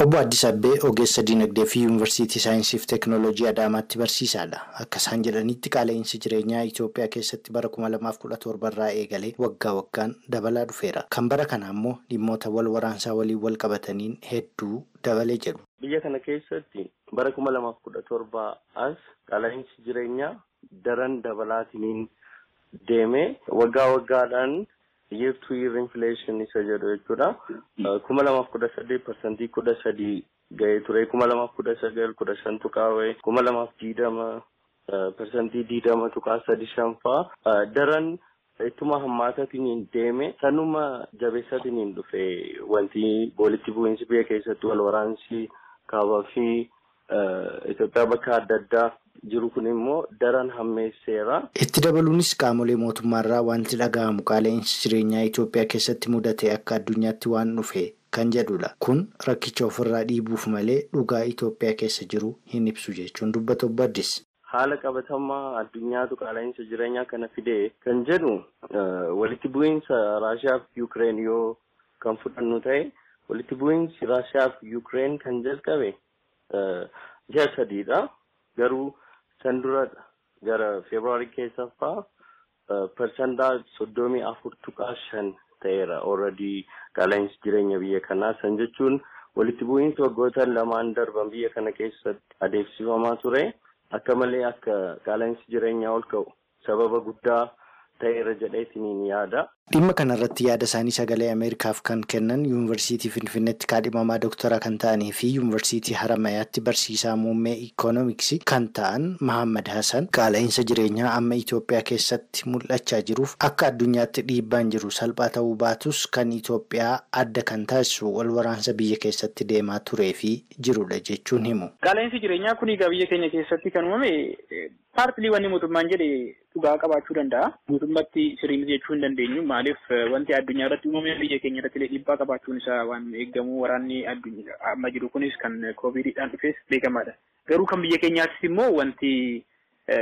Obbo Addis Abbee ogeessa dinagdee fi yuunivarsiitii saayinsii fi teekinooloojii Adaamaatti barsiisaadha. Akka isaan jedhanitti qaala'insi jireenyaa Itoophiyaa keessatti bara kuma lamaaf kudha torba irraa eegalee waggaa waggaan dabalaa dhufeera. Kan bara kana ammoo dhimmoota wal waraansaa waliin wal qabataniin hedduu dabalee jedhu. Biyya kana keessatti bara kuma lamaaf kudha torbaa as qaala'insi jireenyaa daran dabalaatiin deemee waggaa waggaadhaan to year inflation isa jedhu jechuudha. kuma lamaaf kudha saddeet parsantii kudha sadii ga'ee ture kuma lamaaf kudha sagal kudha shan tuqaawee kuma lamaaf diidama parsantii diidama tuqaa sadi shanfaa daran ittuma hammaataatiin deeme sanuma jabeessaatiin dhufe wanti walitti bu'iinsi biyya keessatti wal waraansi kaabaa fi Itoophiyaa bakka adda addaa jiru kun immoo daran hammeesseera. Itti dabaluunis qaamolee mootummaarraa wanti dhaga'amu qaala'insi jireenyaa Itoophiyaa keessatti mudate akka addunyaatti waan dhufe kan jedhudha. Kun rakkicha ofirraa dhiibuuf malee dhugaa Itoophiyaa keessa jiru hin ibsu jechuun dubbata obbo Addis. Haala qabatamaa addunyaatu qaala'insa jireenyaa kana fide kan jedhu walitti bu'iinsa Raashiyaa fi Yuukireen yoo kan fudhannu ta'e walitti bu'iinsi Raashiyaa fi Yuukireen kan jalqabe ji'a sadiidha. Garuu san dura gara Febraarii keessaffaa parsantaa soddomii afur tuqaa shan ta'eera already qaala'insi jireenya biyya kanaa. San jechuun walitti bu'iinsi waggoota lamaan darban biyya kana keessatti adeemsifamaa ture. Akka malee akka qaala'insi jireenyaa ol ka'u sababa guddaa ta'eera jedheetiin yaada. Dhimma kanarratti yaada isaanii sagalee Ameerikaaf kan kennan yuunivarsiitii Finfinneetti kaadhimamaa doktara kan ta'anii fi yuunivarsiitii Haramayaatti barsiisaa muummee ikoonomiksii kan ta'an Mahammad Hassan qaala'insa jireenyaa amma Itoophiyaa keessatti mul'achaa jiruuf akka addunyaatti dhiibbaan jiru salphaa ta'uu baatus kan Itoophiyaa adda kan taasisu wal waraansa biyya keessatti deemaa turee fi jirudha jechuun himu. Qaala'insi jireenyaa kun biyya keenya keessatti kan uumame paartilii wanni mootummaan jedhe dhugaa qabaachuu danda'a. Mootummaatti sirriin jechuu hin dandeenyu. Maaliif wanti addunyaa irratti uumame biyya keenya irratti dhiibbaa qabaachuun isaa waan eegamu waraanni amma jiru kunis kan koovidiidhaan dhufes beekamaadha. Garuu kan biyya keenyaattis immoo wanti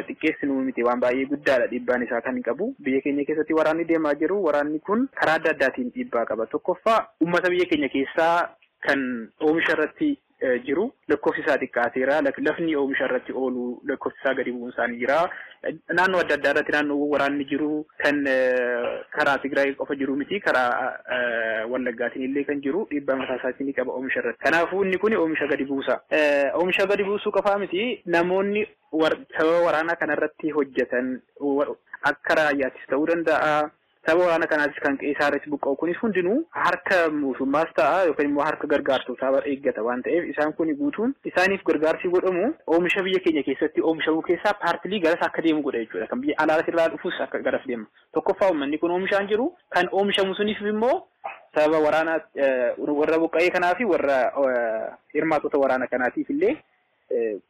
xiqqeessinu miti waan baay'ee guddaadha dhiibbaan isaa kan qabu. Biyya keenya keessatti waraanni deemaa jiru. Waraanni kun karaa adda addaatiin dhiibbaa qaba. Tokkoffaa uummata biyya keenya keessaa kan oomisha irratti jiru. Lakkoofsi isaa xiqqaateera lafni oomisha irratti oolu lakkoofsi isaa gadi bu'uun isaanii jira naannoo adda addaa irratti naannoo waraanni jiru. Kan karaa Tigraay qofa jiru miti. Karaa Wallaggaatiin illee kan jiru. Dhiibbaa mataa isaatiin qaba oomisha irratti. Kanaafuu inni kun oomisha gadi buusa. Oomisha gadi buusuu qofaa miti. Namoonni sababa waraanaa kanarratti hojjetan akka raayyaattis ta'uu danda'a. Sababa waraana kanaatis kan qeessaa irratti buqqa'u kunis hundinuu harka mootummaas ta'a yookaan immoo harka gargaartotaa eeggata waan ta'eef isaan kun guutuun isaaniif gargaarsi godhamu oomisha biyya keenya keessatti oomishamuu keessaa paartilii garas akka deemu godha jechuudha. Kan biyya alaalas irraa dhufus akka garas deema. Tokkoffaa uummanni kun oomishaan jiru kan oomishamu suniif immoo sababa waraanaa warra buqqa'ee kanaa fi warra hirmaatota waraana kanaatiif illee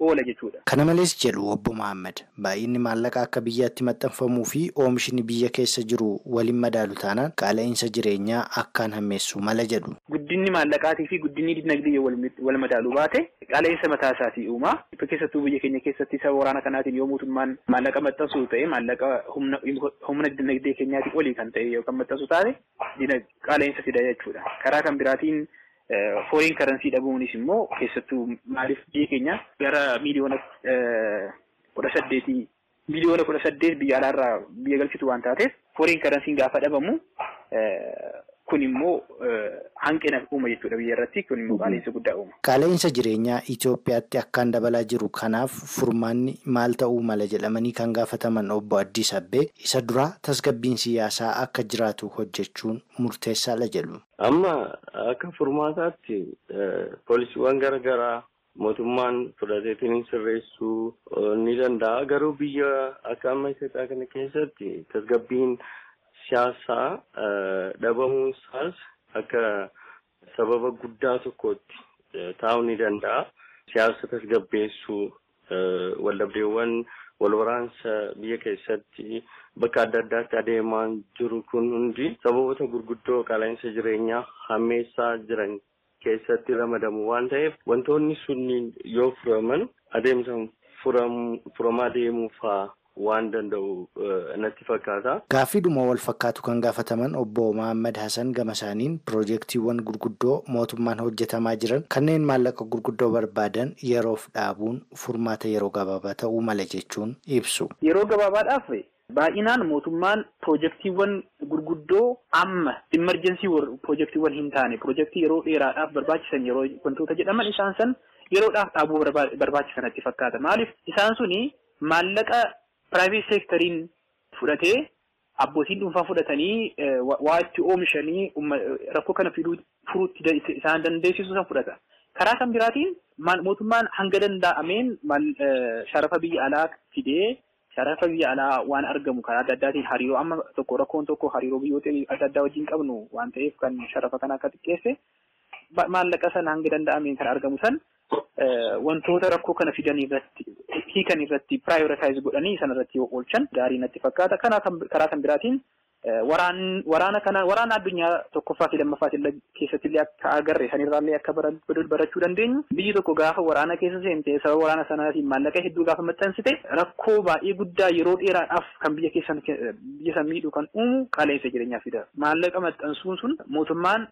oola jechuudha. Kana malees jedhu obbo Mahammad baay'inni maallaqaa akka biyyaatti maxxanfamuu fi oomishni biyya keessa jiru waliin madaalu taanaan qaala'insa jireenyaa akkaan hammeessu mala jedhu. Guddinni maallaqaatii fi guddinni dinagdee wal madaaluu baate qaala'insa mataa isaatii uuma. Keessattuu biyya keenya keessatti sababa waraana kanaatiin yoo mootummaan maallaqa maxxansu ta'e maallaqa humna dinagdee keenyaatii olii kan ta'e yookaan maxxansu taate qaala'insa fida jechuudha. Karaa kan biraatiin foreign currency dhabuunis immoo keessattuu maaliif biyya keenya gara miiliyoona kudha saddeetii miiliyoona kudha saddeet biyya alaarraa biyya galchitu waan taateef foreign currency gaafa dhabamu kun immoo hanqina uuma jechuudha biyya irratti kun immoo qaala'insa guddaa uuma. Qaala'insa jireenyaa Itoophiyaatti akkaan dabalaa jiru kanaaf furmaanni maal ta'uu mala jedhamanii kan gaafataman obbo Addis Abbee isa duraa tasgabbiin siyaasaa akka jiraatu hojjechuun murteessaadha jedhu. Amma akka furmaataatti poolisiiwwan garaagaraa mootummaan fudhateetiin sirreessuu ni danda'a. Garuu biyya akka amma Itoophiyaa kana keessatti tasgabbiin siyaasaa dhabamuun isaas akka sababa guddaa tokkotti taa'uu ni danda'a. Siyaasa tasgabbeessuu waldhabdeewwan wal waraansa biyya keessatti bakka adda addaatti adeemaa jiru kun hundi sababoota gurguddoo qaala'insa jireenyaa hammeessaa jiran keessatti ramadamu waan ta'eef wantoonni sunniin yoo furaman adeemsa furamaa deemuu fa'aa waan danda'u natti fakkaata. Gaaffiidhuma wal fakkaatu kan gaafataman obbo Mohaammed Hassan gama isaaniin piroojeektiiwwan gurguddoo mootummaan hojjetamaa jiran kanneen maallaqa gurguddoo barbaadan yeroof dhaabuun furmaata yeroo gabaabaa ta'uu mala jechuun ibsu. Yeroo gabaabaadhaaf baay'inaan mootummaan piroojeektiiwwan gurguddoo amma imerjensii piroojeektiiwwan hin taane piroojeektii yeroo dheeraadhaaf barbaachisan yeroo wantoota jedhaman isaan san yeroodhaaf dhaabuu barbaachisan natti fakkaata. Maaliif isaan suni maallaqa piraayiveet seektariin fudhatee abbootiin dhuunfaa fudhatanii waa itti oomishanii rakkoo kana fiduu furuutti isaan dandeessisu san fudhata. Karaa kan biraatiin mootummaan hanga danda'ameen sharafa biyya alaa fidee sharafa biyya alaa waan argamu karaa adda addaatiin hariiroo amma tokko rakkoon tokko hariiroo biyyoota adda addaa wajjin qabnu waan ta'eef kan sharafa kana akka xiqqeesse maallaqa sana hanga danda'ameen kan argamu san wantoota rakkoo kana fidan irratti hiikan irratti piraayooritaayiz godhanii sana irratti oolchan gaarii natti fakkaata. Karaa kan biraatiin waraana kana waraana addunyaa tokkoffaa fi lammaffaa keessatti illee akka agarre sanirraallee akka barachuu dandeenyu biyyi tokko gaafa waraana keessa seente sababa waraana sanaatiin maallaqa hedduu gaafa maxxansite rakkoo baay'ee guddaa yeroo dheeraadhaaf kan biyya keessan biyya san miidhu kan uumu qaala'insa jireenyaa fida. Maallaqa maxxansuun sun mootummaan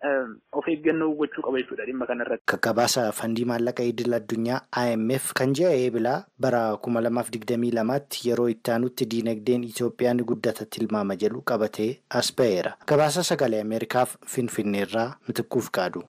of eeggannoo gochuu qaba jechuudha dhimma kanarratti. Gabaasaa fandii maallaqa idil addunyaa IMF kan ji'a eebilaa bara kuma lamaaf digdamii lamaatti yeroo itti aanutti diinagdeen Itoophiyaa ni guddata tilmaama jedhu taatee as ba'eera. Gabaasa sagalee Ameerikaaf Finfinneerraa Mitiquuf Qaadu.